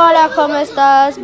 Hola, ¿cómo estás?